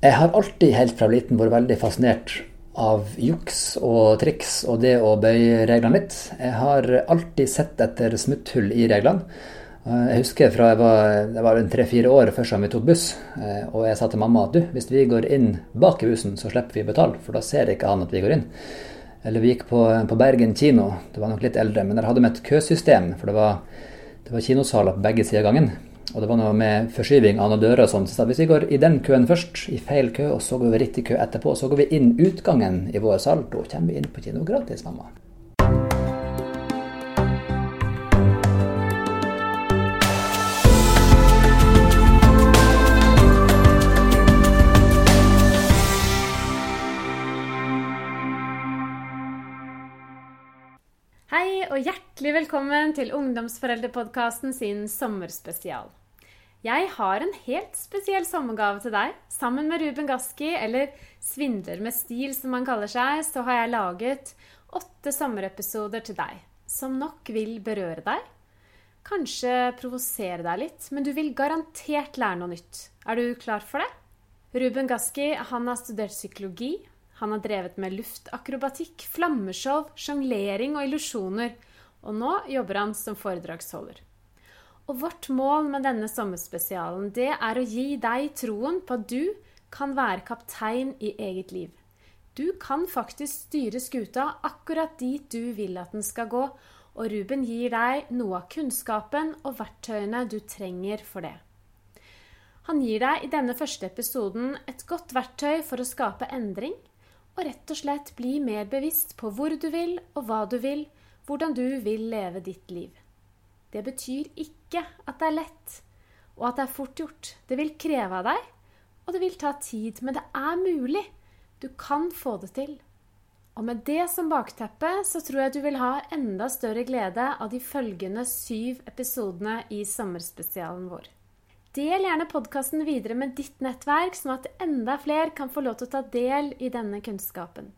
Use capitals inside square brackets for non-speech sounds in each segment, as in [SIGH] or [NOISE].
Jeg har alltid helt fra liten vært veldig fascinert av juks og triks og det å bøye reglene litt. Jeg har alltid sett etter smutthull i reglene. Jeg husker fra jeg var, jeg var tre-fire år først som vi tok buss, eh, og jeg sa til mamma at du, hvis vi går inn bak i bussen, så slipper vi betale, for da ser ikke han at vi går inn. Eller vi gikk på, på Bergen kino, det var nok litt eldre, men der hadde vi et køsystem, for det var, det var kinosaler på begge sider av gangen. Og det var noe med forskyving av noen dører og sånn. Så hvis vi går i den køen først, i feil kø, og så går vi riktig kø etterpå, så går vi inn utgangen i vår sal, da kommer vi inn på kino gratis, mamma. Hei og hjertelig velkommen til Ungdomsforeldrepodkasten sin sommerspesial. Jeg har en helt spesiell sommergave til deg. Sammen med Ruben Gaski, eller Svindler med stil som han kaller seg, så har jeg laget åtte sommerepisoder til deg, som nok vil berøre deg. Kanskje provosere deg litt, men du vil garantert lære noe nytt. Er du klar for det? Ruben Gaski han har studert psykologi, han har drevet med luftakrobatikk, flammeshow, sjonglering og illusjoner, og nå jobber han som foredragsholder. Og vårt mål med denne sommerspesialen det er å gi deg troen på at du kan være kaptein i eget liv. Du kan faktisk styre skuta akkurat dit du vil at den skal gå, og Ruben gir deg noe av kunnskapen og verktøyene du trenger for det. Han gir deg i denne første episoden et godt verktøy for å skape endring, og rett og slett bli mer bevisst på hvor du vil og hva du vil, hvordan du vil leve ditt liv. Det betyr ikke at det er lett, og at det er fort gjort. Det vil kreve av deg, og det vil ta tid, men det er mulig. Du kan få det til. Og med det som bakteppe så tror jeg du vil ha enda større glede av de følgende syv episodene i sommerspesialen vår. Del gjerne podkasten videre med ditt nettverk, sånn at enda flere kan få lov til å ta del i denne kunnskapen.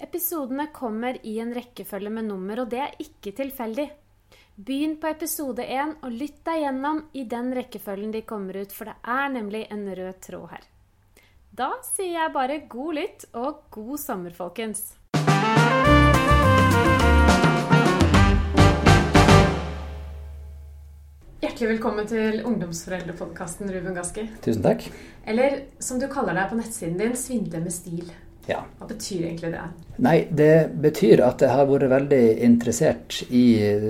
Episodene kommer i en rekkefølge med nummer, og det er ikke tilfeldig. Begynn på episode én og lytt deg gjennom i den rekkefølgen de kommer ut, for det er nemlig en rød tråd her. Da sier jeg bare god lytt og god sommer, folkens. Hjertelig velkommen til ungdomsforeldrepodkasten Ruben Gaski. Tusen takk. Eller som du kaller deg på nettsiden din, Svindle med stil. Ja. Hva betyr egentlig det? Nei, det betyr at jeg har vært veldig interessert i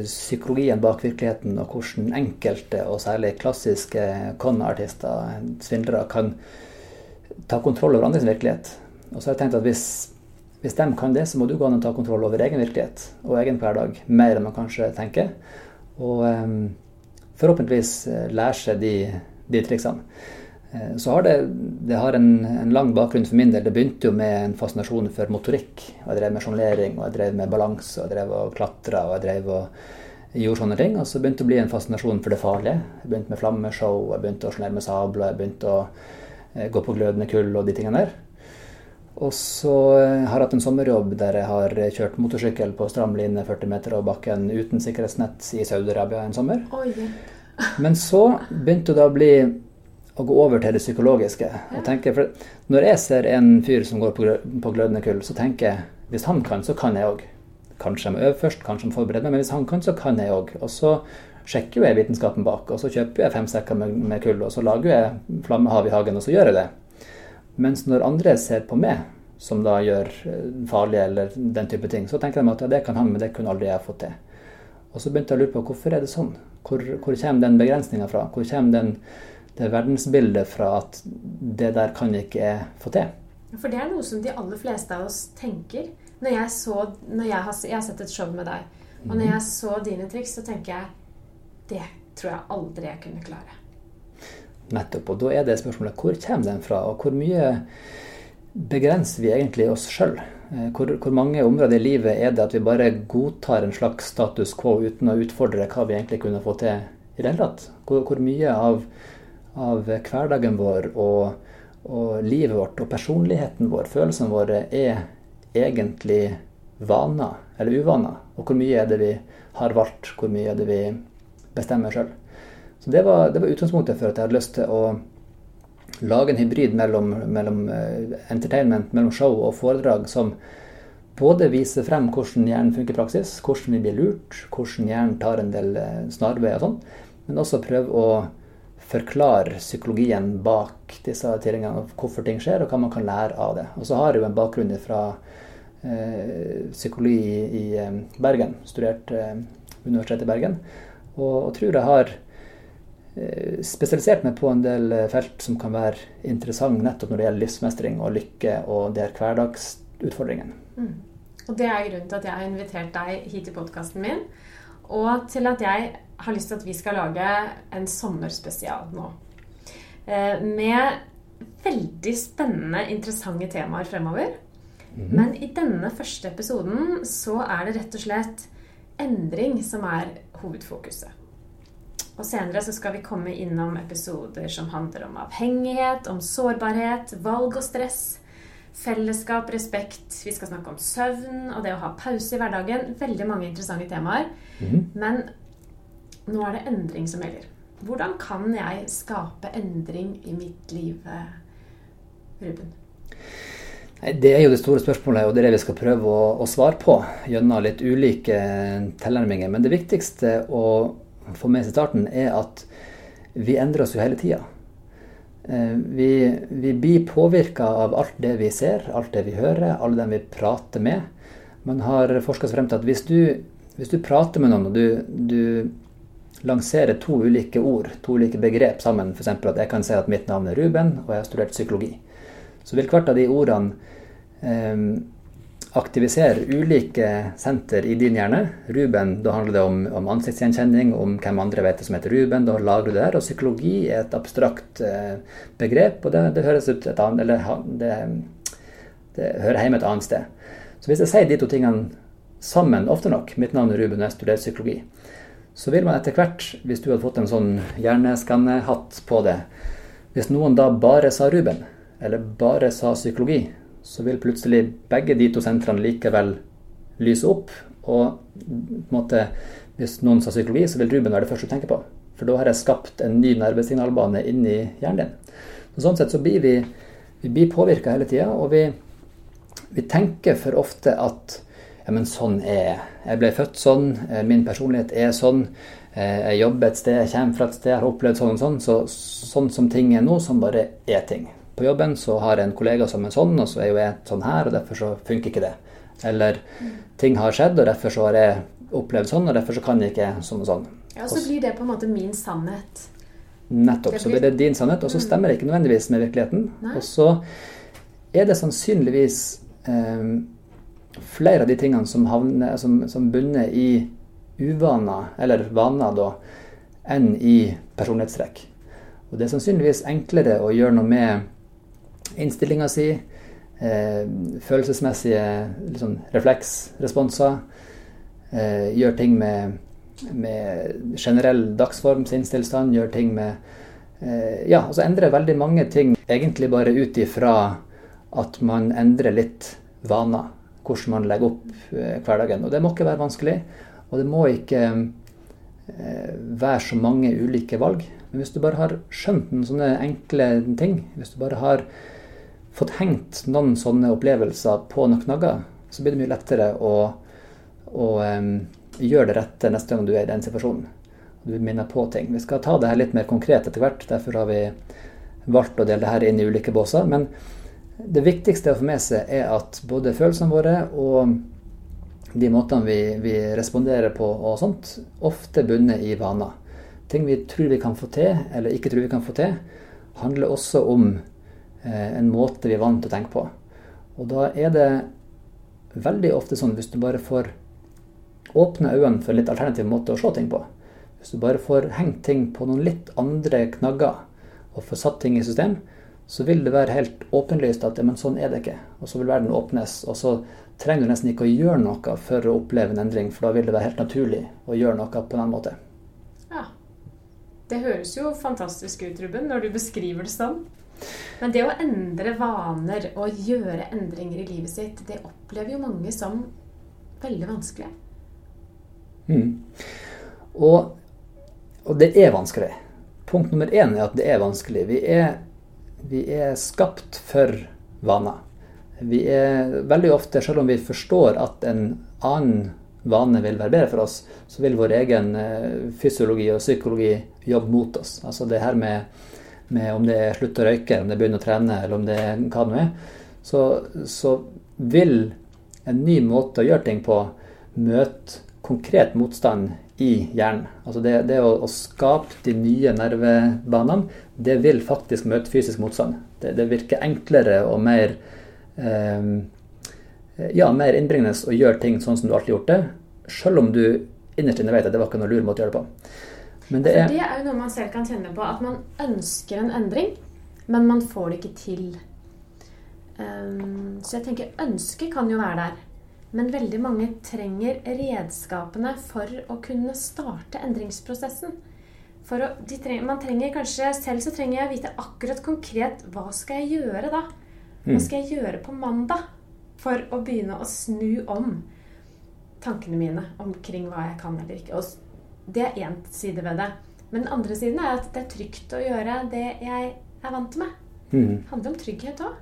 psykologien bak virkeligheten, og hvordan enkelte, og særlig klassiske con-artister, svindlere, kan ta kontroll over andres virkelighet. Og så har jeg tenkt at hvis, hvis de kan det, så må du gå an å ta kontroll over egen virkelighet og egen hverdag mer enn man kanskje tenker. Og um, forhåpentligvis lære seg de, de triksene. Så har det, det har en, en, lang bakgrunn for min del. Det begynte jo med en fascinasjon for motorikk. Jeg drev med sjonglering, og jeg drev med balanse, og jeg drev og klatra og jeg drev og gjorde sånne ting. Og så begynte det å bli en fascinasjon for det farlige. Jeg begynte med flammeshow, jeg begynte å sjonglere med sabler, jeg begynte å eh, gå på glødende kull og de tingene der. Og så har jeg hatt en sommerjobb der jeg har kjørt motorsykkel på stram line 40 meter over bakken uten sikkerhetsnett i Saudi-Arabia en sommer. Men så begynte det å bli å gå over til det psykologiske. og tenke, for Når jeg ser en fyr som går på, på glødende kull, så tenker jeg hvis han kan, så kan jeg òg. Kanskje jeg må øve først, kanskje jeg må forberede meg, men hvis han kan, så kan jeg òg. Og så sjekker jo jeg vitenskapen bak, og så kjøper jeg fem sekker med, med kull, og så lager jeg flammehav i hagen, og så gjør jeg det. Mens når andre ser på meg, som da gjør farlige eller den type ting, så tenker de at ja, det kan han, men det kunne aldri jeg fått til. Og så begynte jeg å lure på hvorfor er det sånn? Hvor, hvor kommer den begrensninga fra? Hvor kommer den det verdensbildet fra at det der kan jeg ikke få til. For det er noe som de aller fleste av oss tenker. Når jeg, så, når jeg, har, jeg har, sett et show med deg, og når jeg så dine triks, så tenker jeg det tror jeg aldri jeg kunne klare. Nettopp. Og da er det spørsmålet hvor kommer den fra, og hvor mye begrenser vi egentlig oss sjøl? Hvor, hvor, mange områder i livet er det at vi bare godtar en slags status quo uten å utfordre hva vi egentlig kunne få til i det hele tatt? Hvor, hvor mye av av hverdagen vår og, og, livet vårt og personligheten vår, følelsene våre, er egentlig vaner eller uvaner. Og hvor mye er det vi har valgt, hvor mye er det vi bestemmer sjøl. Så det var, det var, utgangspunktet for at jeg hadde lyst til å lage en hybrid mellom, mellom eh, entertainment, mellom show og foredrag som både viser frem hvordan hjernen funker i praksis, hvordan vi blir lurt, hvordan hjernen tar en del eh, snarveier og sånn, men også prøve å forklare psykologien bak disse tingene, hvorfor ting skjer, og hva man kan lære av det. Og så har jeg jo en bakgrunn fra eh, psykologi i, i eh, Bergen, studert eh, Universitetet i Bergen, og, og tror jeg har Eh, spesialisert meg på en del eh, felt som kan være interessant nettopp når det gjelder livsmestring og lykke og de her hverdagsutfordringene. Mm. Og det er grunnen til at jeg har invitert deg hit til podkasten min, og til at jeg har lyst til at vi skal lage en sommerspesial nå. Eh, med veldig spennende, interessante temaer fremover. Mm -hmm. Men i denne første episoden så er det rett og slett endring som er hovedfokuset. Og senere så skal vi komme innom episoder som handler om avhengighet, om sårbarhet, valg og stress, fellesskap, respekt. Vi skal snakke om søvn og det å ha pause i hverdagen. Veldig mange interessante temaer. Mm. Men nå er det endring som gjelder. Hvordan kan jeg skape endring i mitt liv, Ruben? Det er jo det store spørsmålet, og det er det vi skal prøve å, å svare på gjennom litt ulike tilnærminger. Men det viktigste å få med seg starten, er at vi endrer oss jo hele tida. Eh, vi, vi, blir påvirka av alt det vi ser, alt det vi hører, alle dem vi prater med. Man har forska frem til at hvis du, hvis du, prater med noen, og du, du lanserer to ulike ord, to ulike begrep sammen, f.eks. at jeg kan si at mitt navn er Ruben, og jeg har studert psykologi, så vil hvert av de ordene eh, aktivisere ulike senter i din hjerne. Ruben, da handler det om, om ansiktsgjenkjenning, om hvem andre vet det som heter Ruben. Da lagrer du det der. Og psykologi er et abstrakt eh, begrep, og det, det, høres ut et annet, eller det, det hører hjemme et annet sted. Så hvis jeg sier de to tingene sammen ofte nok, mitt navn er Ruben og jeg studerer psykologi, så vil man etter hvert, hvis du hadde fått en sånn hjerneskannehatt på det Hvis noen da bare sa Ruben, eller bare sa psykologi, så vil plutselig begge de to sentrene likevel lyse opp. Og måte, hvis noen sa psykologi, så vil Ruben være det første du tenker på. For da har jeg skapt en ny nervesignalbane inni hjernen din. Så sånn sett så blir vi, vi påvirka hele tida, og vi, vi, tenker for ofte at ja, men sånn er jeg. Jeg ble født sånn, eh, min personlighet er sånn. Eh, jeg jobber et sted, jeg kommer fra et sted, jeg har opplevd sånn og sånn. Så sånn som ting er nå, som bare er ting på jobben, så har jeg en kollega som er sånn, og så er jo jeg sånn her, og derfor så funker ikke det. Eller ting har skjedd, og derfor så har jeg opplevd sånn, og derfor så kan jeg ikke sånn og sånn. Ja, og så blir det på en måte min sannhet. Nettopp. Så blir det din sannhet, og så mm. stemmer det ikke nødvendigvis med virkeligheten. Nei. Og så er det sannsynligvis eh, flere av de tingene som, havner, som, som bunner i uvaner, eller vaner, da, enn i personlighetstrekk. Og det er sannsynligvis enklere å gjøre noe med innstillinga si, eh, følelsesmessige liksom, refleksresponser, eh, gjøre ting med, med generell dagsform, sinnstilstand, gjør ting med eh, Ja, altså endre veldig mange ting egentlig bare ut ifra at man endrer litt vaner. Hvordan man legger opp eh, hverdagen. Og det må ikke være vanskelig. Og det må ikke eh, være så mange ulike valg. Men hvis du bare har skjønt noen sånne enkle ting, hvis du bare har fått hengt noen sånne opplevelser på noen knagger, så blir det mye lettere å, å um, gjøre det rette neste gang du er i den situasjonen. Du minner på ting. Vi skal ta det her litt mer konkret etter hvert. Derfor har vi valgt å dele det her inn i ulike båser. Men det viktigste å få med seg er at både følelsene våre og de måtene vi, vi responderer på og sånt, ofte bunner i vaner. Ting vi tror vi kan få til, eller ikke tror vi kan få til, handler også om Eh, en måte vi er vant til å tenke på. Og da er det veldig ofte sånn hvis du bare får åpne øynene for litt alternativ måte å se ting på, hvis du bare får hengt ting på noen litt andre knagger og får satt ting i system, så vil det være helt åpenlyst at men sånn er det ikke. Og så vil verden åpnes. Og så trenger du nesten ikke å gjøre noe for å oppleve en endring, for da vil det være helt naturlig å gjøre noe på den måten. Ja. Det høres jo fantastisk ut, Ruben, når du beskriver det sånn. Men det å endre vaner og gjøre endringer i livet sitt, det opplever jo mange som veldig vanskelig. Mm. Og, og, det er vanskelig. Punkt nummer én er at det er vanskelig. Vi er, vi er skapt for vaner. Vi er veldig ofte, selv om vi forstår at en annen vane vil være bedre for oss, så vil vår egen eh, fysiologi og psykologi jobbe mot oss. Altså det her med, med om det er slutt å røyke, om det er begynne å trene, eller om det er hva det nå er, så, så vil en ny måte å gjøre ting på møte konkret motstand i hjernen. Altså det, det å, å, skape de nye nervebanene, det vil faktisk møte fysisk motstand. Det, det virker enklere og mer eh, ja, mer innbringende å gjøre ting sånn som du alltid har gjort det, selv om du innerst inne vet at det var ikke noe lur måte å gjøre det på. Men det er, det er jo noe man selv kan kjenne på, at man ønsker en endring, men man får det ikke til. Um, så jeg tenker ønsket kan jo være der. Men veldig mange trenger redskapene for å kunne starte endringsprosessen. Å, trenger, man trenger kanskje, Selv så trenger jeg å vite akkurat konkret hva skal jeg gjøre da. Hva mm. skal jeg gjøre på mandag for å begynne å snu om tankene mine omkring hva jeg kan eller ikke. Og det er én side ved det. Men den andre siden er at det er trygt å gjøre det jeg er vant med. Mm. Det handler om trygghet òg.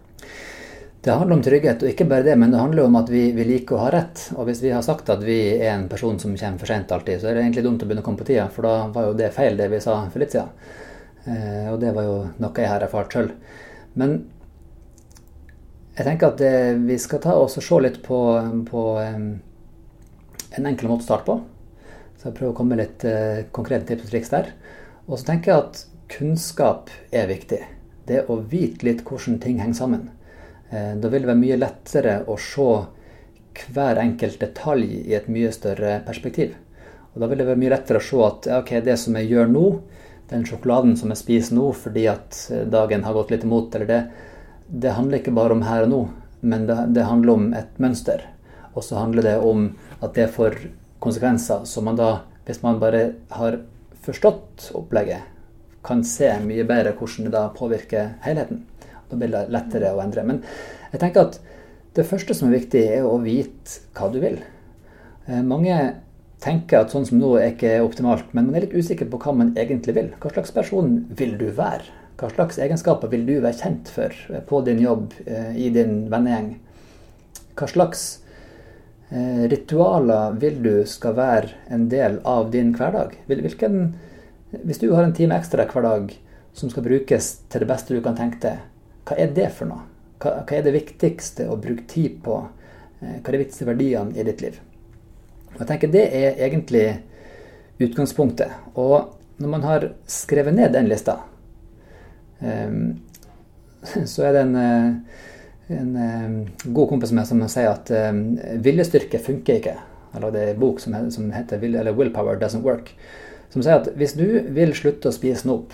Det handler om trygghet, og ikke bare det, men det handler om at vi, vi, liker å ha rett. Og hvis vi har sagt at vi er en person som kommer for sent alltid, så er det egentlig dumt å begynne å komme på tida, for da var jo det feil, det vi sa for litt siden. Eh, og det var jo noe jeg har erfart sjøl. Men jeg tenker at det, vi skal ta oss og se litt på, på um, en enkel måte å starte på. Så jeg prøver å komme med litt uh, konkrete tips og triks der. Og så tenker jeg at kunnskap er viktig. Det å vite litt hvordan ting henger sammen. Eh, da vil det være mye lettere å se hver enkelt detalj i et mye større perspektiv. Og Da vil det være mye lettere å se at okay, det som jeg gjør nå, den sjokoladen som jeg spiser nå fordi at eh, dagen har gått litt imot, eller det, det handler ikke bare om her og nå, men det, det handler om et mønster. Og så handler det om at det får konsekvenser som man da, hvis man bare har forstått opplegget, kan se mye bedre hvordan det da påvirker helheten. Da blir det lettere å endre. Men jeg tenker at det første som er viktig, er å vite hva du vil. Eh, mange tenker at sånn som nå er ikke optimalt, men man er litt usikker på hva man egentlig vil. Hva slags person vil du være? Hva slags egenskaper vil du være kjent for eh, på din jobb, eh, i din vennegjeng? Hva slags ritualer vil du skal være en del av din hverdag? Hvilken, hvis du har en time ekstra hver dag som skal brukes til det beste du kan tenke deg, hva er det for noe? Hva, hva, er det viktigste å bruke tid på? Eh, hva er de viktigste verdiene i ditt liv? Og jeg tenker Det er egentlig utgangspunktet. Og når man har skrevet ned den lista, um, [LAUGHS] så er det en, eh, en um, god kompis med som sier at viljestyrke funker ikke. Jeg lagde en bok som heter 'Willpower Doesn't Work'. Som sier at hvis du vil slutte å spise snop,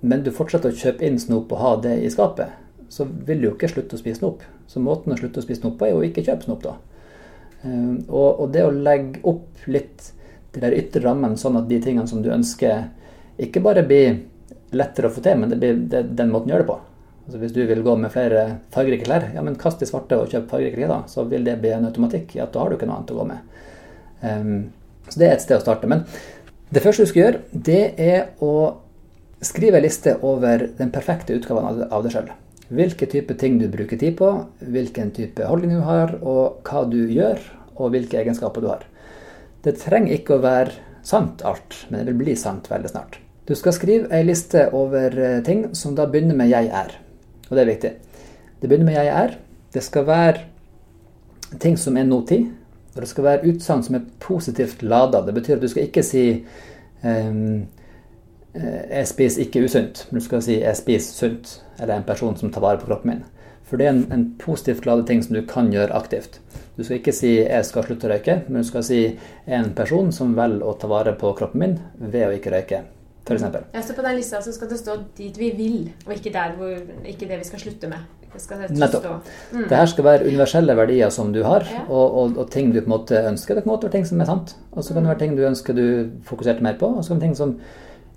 men du fortsetter å kjøpe inn snop og ha det i skapet, så vil du jo ikke slutte å spise snop. Så måten å slutte å spise snop på er jo ikke kjøpe snop, da. Ehm, og, det å legge opp litt de der ytre rammene, sånn at de tingene som du ønsker, ikke bare blir lettere å få til, men det blir den måten å gjøre det på. Altså Hvis du vil gå med flere fargerike klær, ja, men kast de svarte og kjøp fargerike klær, da. Så vil det bli en automatikk i at da har du ikke noe annet å gå med. Um, så det er et sted å starte. Men det første du skal gjøre, det er å Skriv en liste over den perfekte utgaven av deg sjøl. Hvilke type ting du bruker tid på, hvilken type holdning du har, og hva du gjør, og hvilke egenskaper du har. Det trenger ikke å være sant alt, men det vil bli sant veldig snart. Du skal skrive ei liste over eh, ting som da begynner med 'jeg er'. Og det er viktig. Det begynner med 'jeg er'. Det skal være ting som er nåtid. Og det skal være utsagn som er positivt lada. Det betyr at du skal ikke si um, jeg spiser ikke usunt, men du skal si jeg spiser sunt, eller en person som tar vare på kroppen min. For det er en, en positivt ladet ting som du kan gjøre aktivt. Du skal ikke si 'jeg skal slutte å røyke', men du skal si 'en person som velger å ta vare på kroppen min ved å ikke røyke'. For eksempel. ja, så på den lista så skal det stå 'dit vi vil', og ikke, der hvor, ikke det vi skal slutte med. Det Nettopp. Mm. Det her skal være universelle verdier som du har, ja. og, og, og, ting du på en måte ønsker. Det kan være ting som er sant, og så kan det være ting du ønsker du fokuserte mer på, og så kan det være ting som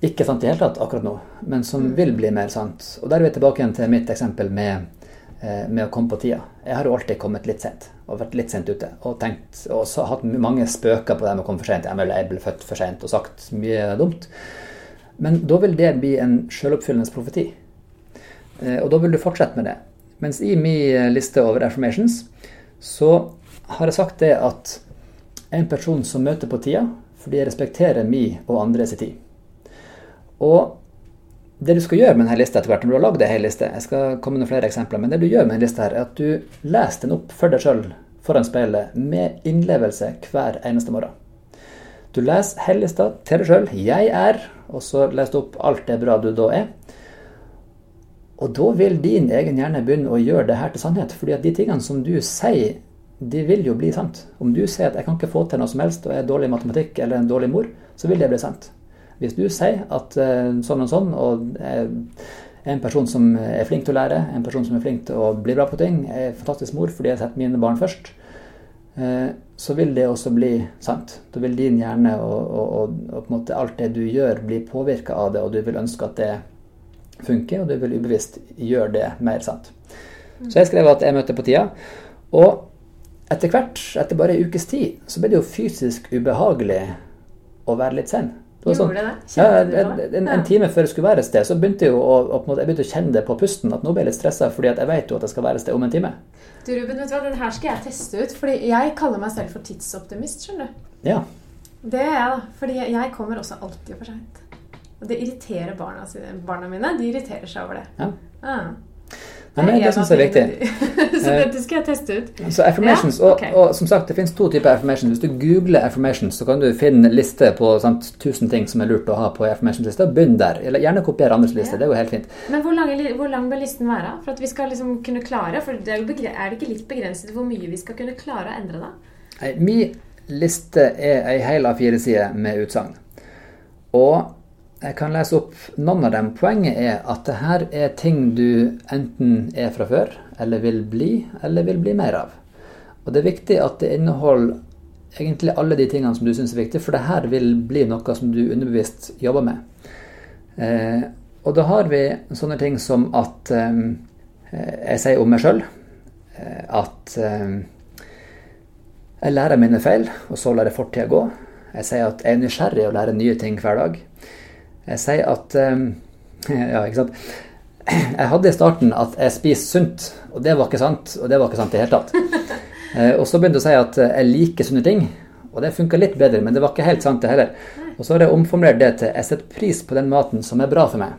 ikke sant i hele tatt akkurat nå, men som mm. vil bli mer sant. Og der er vi tilbake igjen til mitt eksempel med, eh, med, å komme på tida. Jeg har jo alltid kommet litt sent, og vært litt sent ute. Og tenkt, og så hatt mange spøker på det med å komme for sent. Jeg ble født for sent, og sagt mye dumt. Men da vil det bli en selvoppfyllende profeti. Eh, og da vil du fortsette med det. Mens i min liste over affirmations så har jeg sagt det at en person som møter på tida fordi jeg respekterer min og andres tid. Og det du skal gjøre med denne lista etter hvert, når du har lagd hel liste Jeg skal komme med flere eksempler, men det du gjør med denne lista, er at du leser den opp for deg sjøl foran speilet med innlevelse hver eneste morgen. Du leser hele lista til deg sjøl. 'Jeg er', og så leser du opp alt det bra du da er. Og da vil din egen hjerne begynne å gjøre det her til sannhet. fordi at de tingene som du sier, de vil jo bli sant. Om du sier at 'jeg kan ikke få til noe som helst' og er dårlig i matematikk eller en dårlig mor, så vil det bli sant. Hvis du sier at uh, sånn og sånn, og er en person som er flink til å lære, en person som er flink til å bli bra på ting, er en fantastisk mor fordi jeg setter mine barn først, uh, så vil det også bli sant. Da vil din hjerne og, og, og, og alt det du gjør, bli påvirka av det, og du vil ønske at det funker, og du vil ubevisst gjøre det mer sant. Så jeg skrev at jeg møter på tida. Og etter hvert, etter bare ei ukes tid, så ble det jo fysisk ubehagelig å være litt sen. Det sånn, det? Ja, en, en, en, time før jeg skulle være et sted, så begynte jeg, å, å, jeg begynte å kjenne det på pusten. At nå ble jeg litt stressa, fordi jeg vet jo at jeg skal være et sted om en time. Du Ruben, vet du hva, den her skal jeg teste ut. fordi jeg kaller meg selv for tidsoptimist, skjønner du. Ja. Det er jeg, da. Fordi jeg kommer også alltid for seint. Og det irriterer barna, barna, mine. De irriterer seg over det. Ja. Ah. Nei, men det syns jeg er viktig. [LAUGHS] så dette skal jeg teste ut. Så affirmations, ja? okay. og, og, som sagt, det finnes to typer affirmations. Hvis du googler affirmations, så kan du finne en liste på sant, 1000 ting som er lurt å ha på affirmations-lista. Begynn der. Eller gjerne kopier andres liste. Ja. Det er jo helt fint. Men hvor lang, hvor lang, bør listen være? For at vi skal liksom kunne klare For det er, er, det ikke litt begrenset hvor mye vi skal kunne klare å endre da? Nei, min liste er ei hel A4-side med utsagn. Og jeg kan lese opp noen av dem. Poenget er at det her er ting du enten er fra før, eller vil bli, eller vil bli mer av. Og det er viktig at det inneholder egentlig alle de tingene som du syns er viktige, for det her vil bli noe som du underbevisst jobber med. Eh, og da har vi sånne ting som at eh, jeg sier om meg sjøl eh, at eh, jeg lærer mine feil, og så lar jeg fortida gå. Jeg sier at jeg er nysgjerrig og lærer nye ting hver dag. Sier at ehm, [LAUGHS] Ja, ikke sant. [CLEARS THROAT] Jeg hadde i starten at jeg spiser sunt, og det var ikke sant. Og det var ikke sant i det hele tatt. [LAUGHS] Eh, og så begynte jeg å si at jeg liker sunne ting, og det funka litt bedre, men det var ikke helt sant, det heller. Og så har jeg omformulert det til jeg setter pris på den maten som er bra for meg.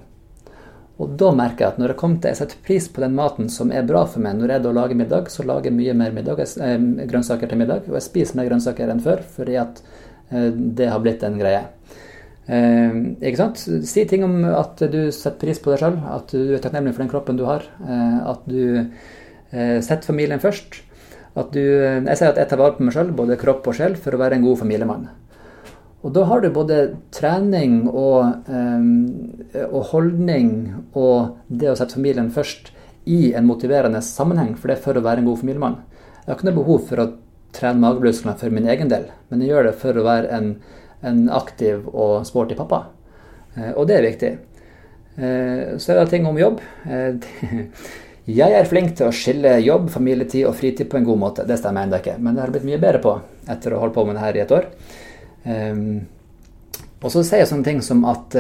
Og da merker jeg at når jeg kom til jeg setter pris på den maten som er bra for meg, når jeg da lager middag, så lager jeg mye mer middag, eh, grønnsaker til middag. Og jeg spiser mer grønnsaker enn før, fordi at eh, det har blitt en greie. Eh, ikke sant? Si ting om at du setter pris på deg sjøl, at du er takknemlig for den kroppen du har. Eh, at du eh, setter familien først. At du, jeg sier at jeg tar vare på meg sjøl, både kropp og sjel, for å være en god familiemann. Og da har du både trening og, eh, og holdning og det å sette familien først i en motiverende sammenheng, for det er for å være en god familiemann. Jeg har ikke noe behov for å trene magemusklene for min egen del, men jeg gjør det for å være en en aktiv og sporty pappa. Eh, og det er viktig. Eh, så er det ting om jobb. Eh, [LAUGHS] jeg er flink til å skille jobb, familietid og fritid på en god måte. Det stemmer ennå ikke, men det har blitt mye bedre på etter å ha holdt på med det her i et år. Og så sier jeg sånne ting som at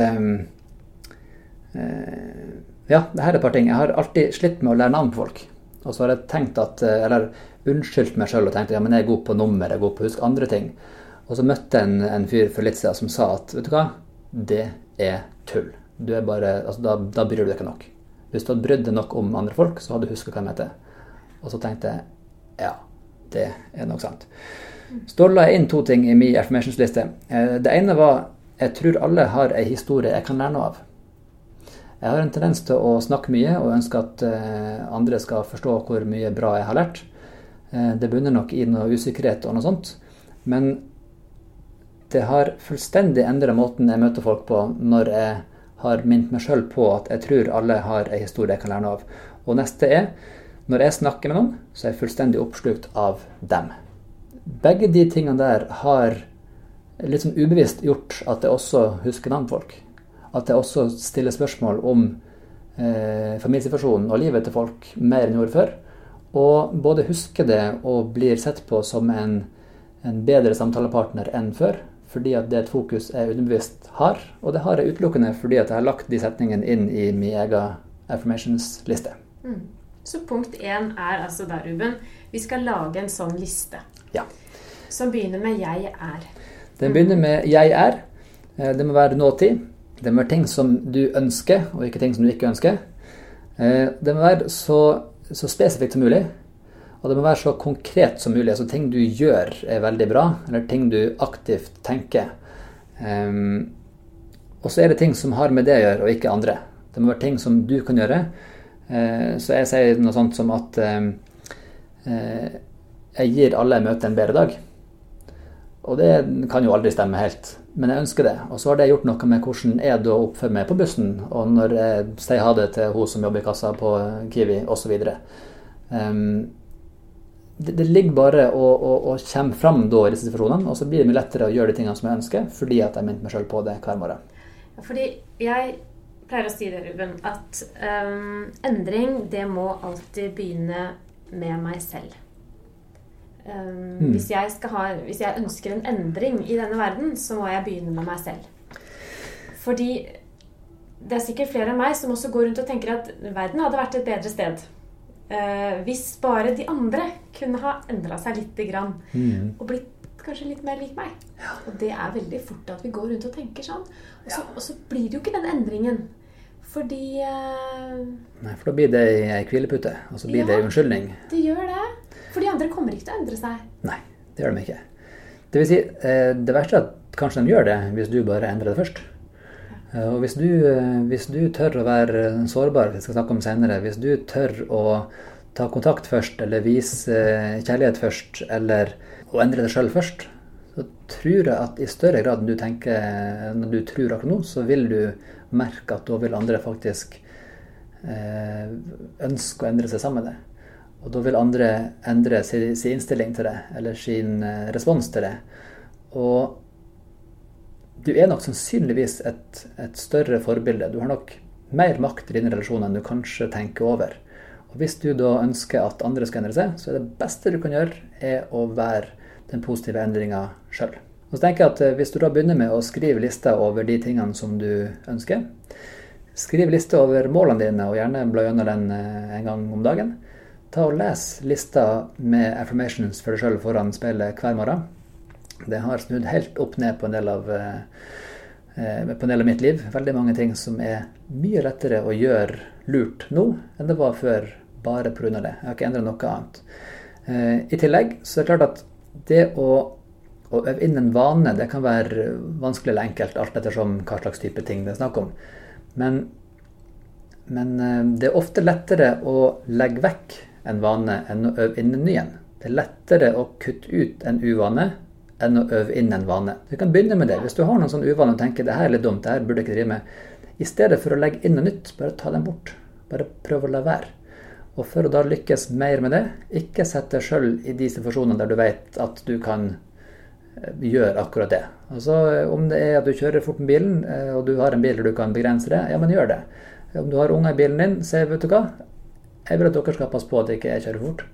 Ja, det her er et par ting. Jeg har alltid slitt med å lære navn på folk. Og så har jeg tenkt at, eller unnskyldt meg sjøl og tenkt ja, men jeg er god på nummer, jeg er god på å huske andre ting. Og så møtte jeg en, en fyr for litt siden som sa at vet du hva, det er tull. Du er bare, altså, da, da bryr du deg ikke nok. Hvis du hadde brydd deg nok om andre folk, så hadde du huska hva de heter. Og så tenkte jeg ja, det er nok sant. Så da la jeg inn to ting i min affirmations-liste. Eh, det ene var jeg tror alle har ei historie jeg kan lære noe av. Jeg har en tendens til å snakke mye og ønske at eh, andre skal forstå hvor mye bra jeg har lært. Eh, det bunner nok i noe usikkerhet og noe sånt. Men det har fullstendig endra måten jeg møter folk på når jeg har minnet meg sjøl på at jeg tror alle har ei historie jeg kan lære noe av. Og neste er når jeg snakker med noen, så er jeg fullstendig oppslukt av dem. Begge de tingene der har litt sånn ubevisst gjort at jeg også husker navn folk. At jeg også stiller spørsmål om eh, familiesituasjonen og livet til folk mer enn jeg gjorde før. Og både husker det og blir sett på som en, en bedre samtalepartner enn før fordi at det er et fokus jeg underbevisst har. Og det har jeg utelukkende fordi at jeg har lagt de setningene inn i min egen affirmations-liste. Mm. Så punkt én er altså da, Ruben, vi skal lage en sånn liste. Ja. Som begynner med 'jeg er'. Den begynner med 'jeg er'. Eh, det må være nåtid. Det må være ting som du ønsker, og ikke ting som du ikke ønsker. Eh, det må være så, så spesifikt som mulig. Og det må være så konkret som mulig. Altså ting du gjør er veldig bra, eller ting du aktivt tenker. Um, og så er det ting som har med det å gjøre, og ikke andre. Det må være ting som du kan gjøre. Uh, så jeg sier noe sånt som at uh, jeg gir alle jeg møter, en bedre dag. Og det kan jo aldri stemme helt, men jeg ønsker det. Og så har det gjort noe med hvordan jeg da oppfører meg på bussen, og når jeg sier ha det til hun som jobber i kassa på Kiwi, osv. Um, det, det, ligger bare og, og, og kommer fram da i disse situasjonene, og så blir det mye lettere å gjøre de tingene som jeg ønsker, fordi at jeg minner meg sjøl på det hver morgen. Fordi jeg pleier å si det, Ruben, at um, endring, det må alltid begynne med meg selv. Um, mm. hvis, jeg ha, hvis, jeg ønsker en endring i denne verden, så må jeg begynne med meg selv. Fordi det er sikkert flere enn meg som også går rundt og tenker at verden hadde vært et bedre sted. Uh, hvis bare de andre kunne ha endra seg lite grann. Mm. Og blitt kanskje litt mer lik meg. Ja. Og det er veldig fort at vi går rundt og tenker sånn. Og så, ja. og så blir det jo ikke den endringen. Fordi eh... Nei, for da blir det ei hvilepute. Og så blir ja, det ei unnskyldning. Det gjør det. For de andre kommer ikke til å endre seg. Nei, det gjør de ikke. Det vil si, eh, det verste er at kanskje de gjør det hvis du bare endrer det først. Eh, og hvis du, eh, hvis du tør å være sårbar, vi skal snakke om senere, hvis du tør å ta kontakt først, eller vise kjærlighet først, eller å endre deg sjøl først, så tror jeg at i større grad enn du tenker når du tror akkurat nå, så vil du merke at da vil andre faktisk ønske å endre seg sammen med deg. Og da vil andre endre sin, innstilling til det, eller sin eh, respons til det. Og du er nok sannsynligvis et, et, større forbilde. Du har nok mer makt i dine relasjoner enn du kanskje tenker over. Og Hvis du da ønsker at andre skal endre seg, så er det beste du kan gjøre, er å være den positive endringa sjøl. Så tenker jeg at eh, Hvis du da begynner med å skrive lister over de tingene som du ønsker, skriv liste over målene dine, og gjerne bla gjennom den eh, en gang om dagen ta og Les lista med affirmations for deg sjøl foran speilet hver morgen. Det har snudd helt opp ned på en, del av, eh, på en del av mitt liv. Veldig mange ting som er mye lettere å gjøre lurt nå enn det var før, bare pga. det. Jeg har ikke endra noe annet. Eh, I tillegg så er det klart at det å, å øve inn en vane, det kan være vanskelig eller enkelt, alt ettersom hva slags type ting det er snakk om. Men, men eh, det er ofte lettere å legge vekk en vane enn å øve inn en ny en. Det er lettere å kutte ut en uvane enn å øve inn en vane. Du kan begynne med det. Hvis du har noen sånn uvaner og tenker det her er litt dumt, det her burde jeg ikke drive med, i stedet for å legge inn noe nytt, bare ta dem bort. Bare prøv å la være. Og for å da lykkes mer med det, ikke sett deg sjøl i de situasjonene der du vet at du kan eh, gjøre akkurat det. Altså Om det er at du kjører fort med bilen, eh, og du har en bil der du kan begrense det, ja, men gjør det. Om du har unger i bilen din, så vet du hva, jeg vil at dere skal passe på at jeg ikke kjører fort.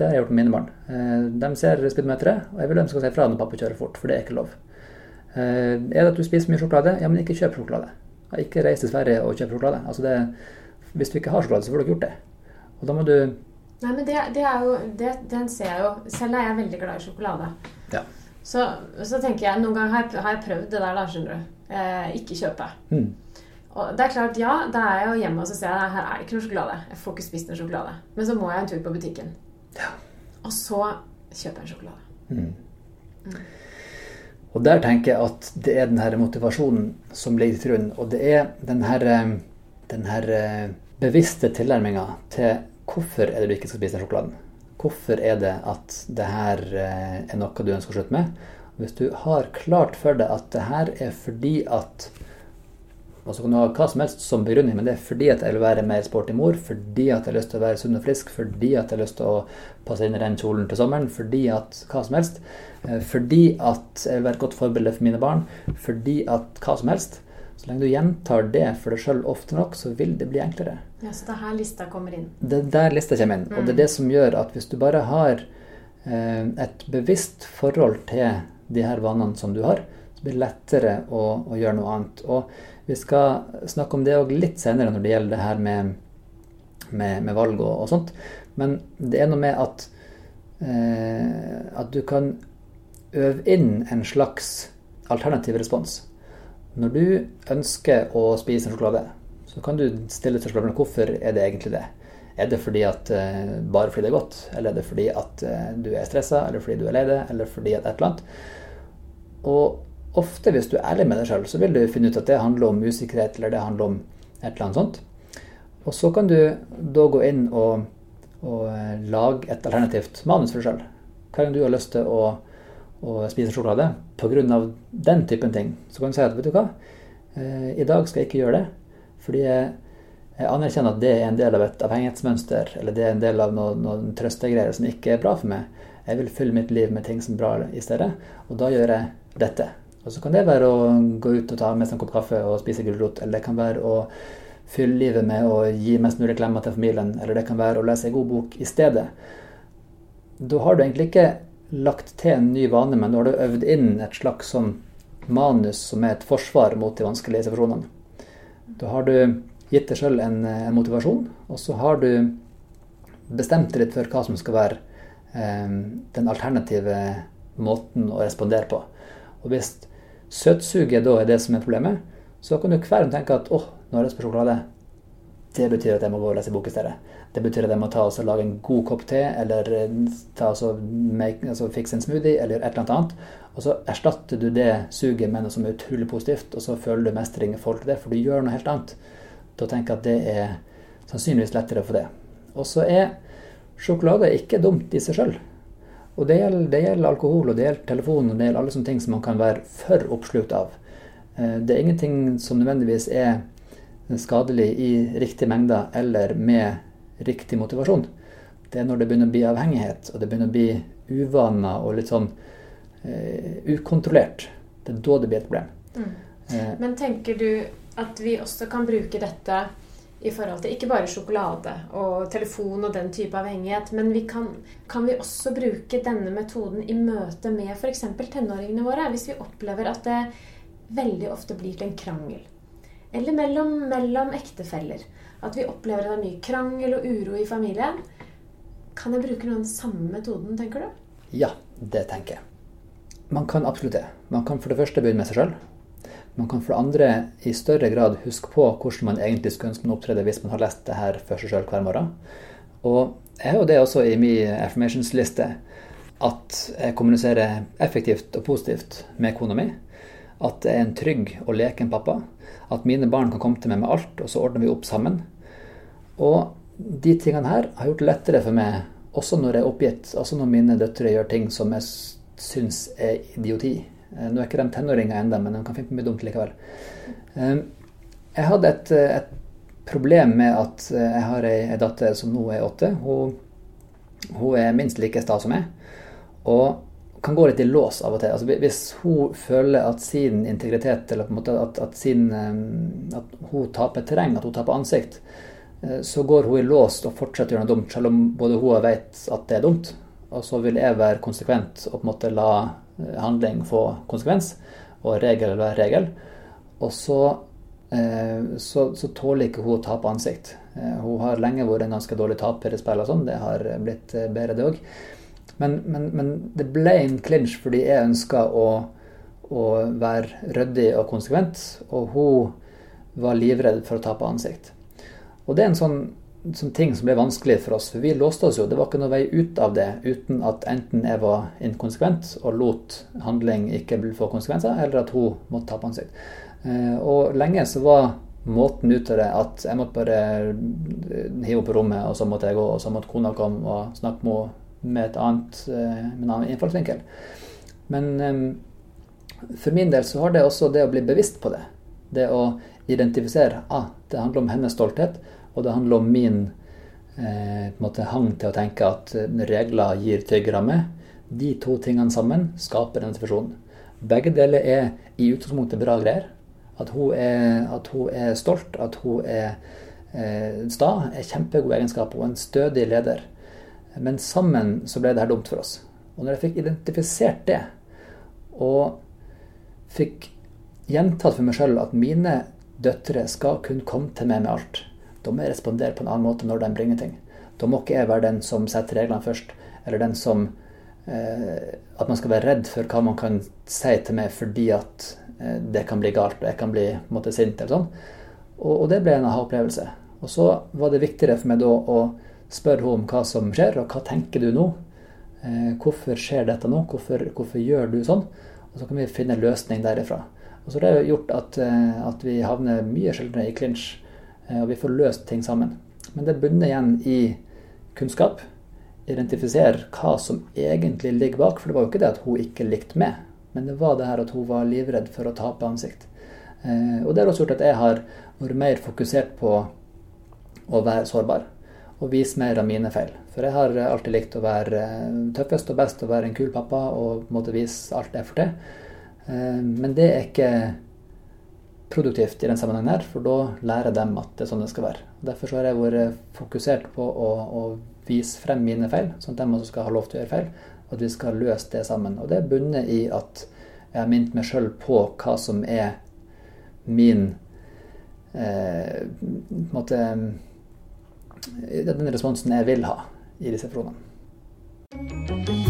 Det har jeg gjort med mine barn. Eh, de ser speedometeret, og jeg vil de skal si fra når pappa kjører fort, for det er ikke lov. Eh, er det at du spiser mye sjokolade? Ja, men ikke kjøp sjokolade. Ikke reis til Sverige og kjøp sjokolade. Altså det, hvis du ikke har sjokolade, så får du ikke gjort det. Og da må du Nei, men det, det er jo det, Den ser jeg jo. Selv er jeg veldig glad i sjokolade. Ja. Så, så tenker jeg Noen ganger har jeg, har jeg prøvd det der, da, skjønner du. Eh, ikke kjøpe. Mm. Og det er klart, ja, da er jeg jo hjemme og så ser jeg at her er det ikke noe sjokolade. Jeg får ikke spist noe sjokolade. Men så må jeg en tur på butikken. Ja. Og så kjøper jeg en sjokolade. Mm. Mm. Og der tenker jeg at det er den her motivasjonen som ligger til grunn. Og det er den her, eh, den her eh, bevisste tilnærminga til hvorfor er det du ikke skal spise den sjokoladen. Hvorfor er det at det her eh, er noe du ønsker å slutte med? Hvis du har klart for deg at det her er fordi at og så kan du ha hva som helst som begrunning, men det er fordi at jeg vil være mer sporty mor, fordi at jeg har lyst til å være sunn og frisk, fordi at jeg har lyst til å passe inn i den kjolen til sommeren, fordi at hva som helst. Eh, fordi at jeg vil være et godt forbilde for mine barn, fordi at hva som helst. Så lenge du gjentar det for deg sjøl ofte nok, så vil det bli enklere. Ja, Så det er her lista kommer inn? Det er der lista kommer inn. Mm. Og det er det som gjør at hvis du bare har eh, et bevisst forhold til de her vanene som du har, blir lettere å, å gjøre noe annet. Og vi skal snakke om det òg litt senere når det gjelder det her med med, med valg og, og, sånt. Men det er noe med at, eh, at du kan øve inn en slags alternativ respons. Når du ønsker å spise en sjokolade, så kan du stille til spørsmålet hvorfor er det egentlig det. Er det fordi at, uh, bare fordi det er godt, eller er det fordi at uh, du er stressa, eller fordi du er lei deg, eller fordi at et eller annet. Og ofte hvis du er ærlig med deg sjøl, så vil du finne ut at det handler om usikkerhet, eller det handler om et eller annet sånt. Og så kan du da gå inn og, og uh, lage et alternativt manus for deg sjøl. Hver gang du har lyst til å å spise sjokolade pga. den typen ting, så kan du si at vet du hva, eh, i dag skal jeg ikke gjøre det. Fordi jeg, anerkjenner at det er en del av et avhengighetsmønster, eller det er en del av noen, noen trøstegreier som ikke er bra for meg. Jeg vil fylle mitt liv med ting som er bra i stedet, og da gjør jeg dette. Og så kan det være å gå ut og ta med seg en kopp kaffe og spise gulrot, eller det kan være å fylle livet med å gi mest mulig klemmer til familien, eller det kan være å lese en god bok i stedet. Da har du egentlig ikke lagt til en ny vane, men da har du øvd inn et slags sånn manus som er et forsvar mot de vanskelige situasjonene. Da har du gitt deg sjøl en, en, motivasjon, og så har du bestemt deg litt for hva som skal være eh, den alternative måten å respondere på. Og hvis søtsuget da er det som er problemet, så kan du hver gang tenke at åh, nå har jeg lyst på sjokolade. Det betyr at jeg må gå og lese bok i stedet. Det betyr at jeg må ta og lage en god kopp te, eller eh, ta og make, altså fikse en smoothie, eller et eller annet. Og så erstatter du det suget med noe som er utrolig positivt, og så føler du mestring i forhold til det, for du gjør noe helt annet. Da tenker jeg at det er sannsynligvis lettere for det. Og så er sjokolade ikke dumt i seg sjøl. Og det gjelder, det gjelder, alkohol, og det gjelder telefon, og det gjelder alle sånne ting som man kan være for oppslukt av. Eh, det er ingenting som nødvendigvis er skadelig i riktige mengder eller med riktig motivasjon. Det er når det begynner å bli avhengighet, og det begynner å bli uvaner og litt sånn uh, ukontrollert. Det er da det blir et problem. Mm. Uh, Men tenker du at vi også kan bruke dette i forhold til ikke bare sjokolade og telefon og den type avhengighet, men vi kan, kan vi også bruke denne metoden i møte med f.eks. tenåringene våre? Hvis vi opplever at det veldig ofte blir til en krangel eller mellom, mellom ektefeller. At vi opplever at det er mye krangel og uro i familien. Kan jeg bruke den samme metoden, tenker du? Ja, det tenker jeg. Man kan absolutt det. Man kan for det første begynne med seg sjøl. Man kan for det andre i større grad huske på hvordan man egentlig skulle ønske man opptredde hvis man har lest det her for seg sjøl hver morgen. Og jeg har jo det også i min affirmations-liste at jeg kommuniserer effektivt og positivt med kona mi. At jeg er en trygg og leken pappa. At mine barn kan komme til meg med alt, og så ordner vi opp sammen. Og de tingene her har gjort det lettere for meg, også når jeg er oppgitt. Altså når mine døtre gjør ting som jeg syns er idioti. Eh, nå er ikke de tenåringer ennå, men de kan finne på mye dumt likevel. Eh, jeg hadde et, et, problem med at eh, jeg har ei, datter som nå er åtte. Hun, hun er minst like sta som meg. Og kan gå litt i lås av og til. Altså, hvis hun føler at sin integritet, eller på en måte at, at, sin, eh, at hun taper terreng, at hun taper ansikt, eh, så går hun i lås og fortsetter å gjøre noe dumt, selv om både hun vet at det er dumt. Og så vil jeg være konsekvent og på en måte la eh, handling få konsekvens, og regel være regel. Og så, så, så tåler ikke hun å tape ansikt. Hun har lenge vært en ganske dårlig taper i spill og sånn, det har blitt bedre, det òg. Men, men, men, det ble en clinch fordi jeg ønska å, å, være ryddig og konsekvent, og hun var livredd for å tape ansikt. Og det er en sånn, sånn, ting som ble vanskelig for oss, for vi låste oss jo. Det var ikke noe vei ut av det uten at enten jeg var inkonsekvent og lot handling ikke få konsekvenser, eller at hun måtte tape ansikt. Eh, og lenge så var måten ut av det at jeg måtte bare hive henne på rommet, og så måtte jeg gå, og så måtte kona komme og snakke med henne med, annet, eh, med en annen innfallsvinkel. Men for min del så har det også det å bli bevisst på det. Det å identifisere ah, det handler om hennes stolthet, og det handler om min eh, måte, hang til å tenke at eh, regler gir trygg meg De to tingene sammen skaper en situasjonen. Begge deler er i utgangspunktet bra greier. At hun er, at hun er stolt, at hun er eh, sta, er kjempegode egenskaper og en stødig leder. Men sammen så ble det her dumt for oss. Og når jeg fikk identifisert det, og fikk gjentatt for meg sjøl at mine døtre skal kunne komme til meg med alt, Da må respondere på en annen måte når de bringer ting. Da må ikke jeg være den som setter reglene først, eller den som eh, At man skal være redd for hva man kan si til meg fordi at eh, det kan bli galt, og jeg kan bli måte, sint eller sånn. Og, og det ble en aha-opplevelse. Og så var det viktigere for meg da å spørre henne om hva som skjer, og hva tenker du nå? Eh, hvorfor skjer dette nå? Hvorfor, hvorfor, gjør du sånn? Og så kan vi finne en løsning derifra. Og så har det gjort at, eh, at vi havner mye sjeldnere i clinch, og vi får løst ting sammen. Men det bunner igjen i kunnskap. Identifisere hva som egentlig ligger bak. For det var jo ikke det at hun ikke likte meg, men det var det her at hun var livredd for å tape ansikt. Og det har også gjort at jeg har vært mer fokusert på å være sårbar og vise mer av mine feil. For jeg har alltid likt å være tøffest og best og være en kul pappa og måtte vise alt jeg får til. Eh, men det er ikke produktivt i den sammenhengen her, for da lærer de at det er sånn det skal være. Derfor har jeg vært fokusert på å, å, vise frem mine feil, sånn at de også skal ha lov til å gjøre feil, og at vi skal løse det sammen. Og det er bundet i at jeg har minnet meg sjøl på hva som er min eh, måte, Den responsen jeg vil ha i disse forholdene.